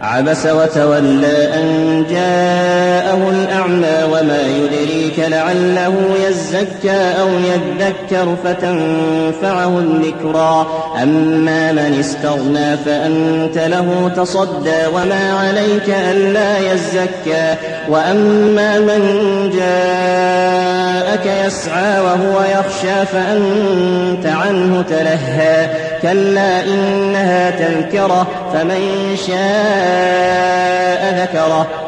عبس وتولى أن جاءه الأعمى وما يدريك لعله يزكى أو يذكر فتنفعه الذكرى. أما من استغنى فأنت له تصدى وما عليك ألا يزكى. وأما من جاءك يسعى وهو يخشى فأنت عنه تلهى. كلا إنها تذكرة فمن شاء ذكره.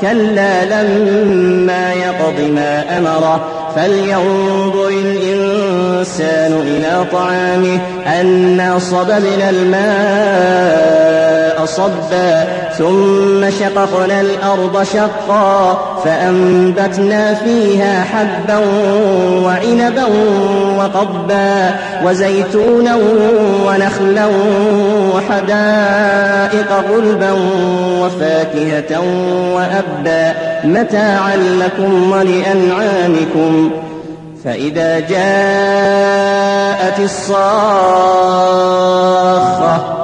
كلا لما يقض ما أمره فلينظر الإنسان إلى طعامه أنا صببنا الماء صبا ثم شققنا الأرض شقا فأنبتنا فيها حبا وعنبا وقبا وزيتونا ونخلا وحدائق غلبا وفاكهة وأبا. متاعا لكم ولأنعامكم. فإذا جاءت الصاخة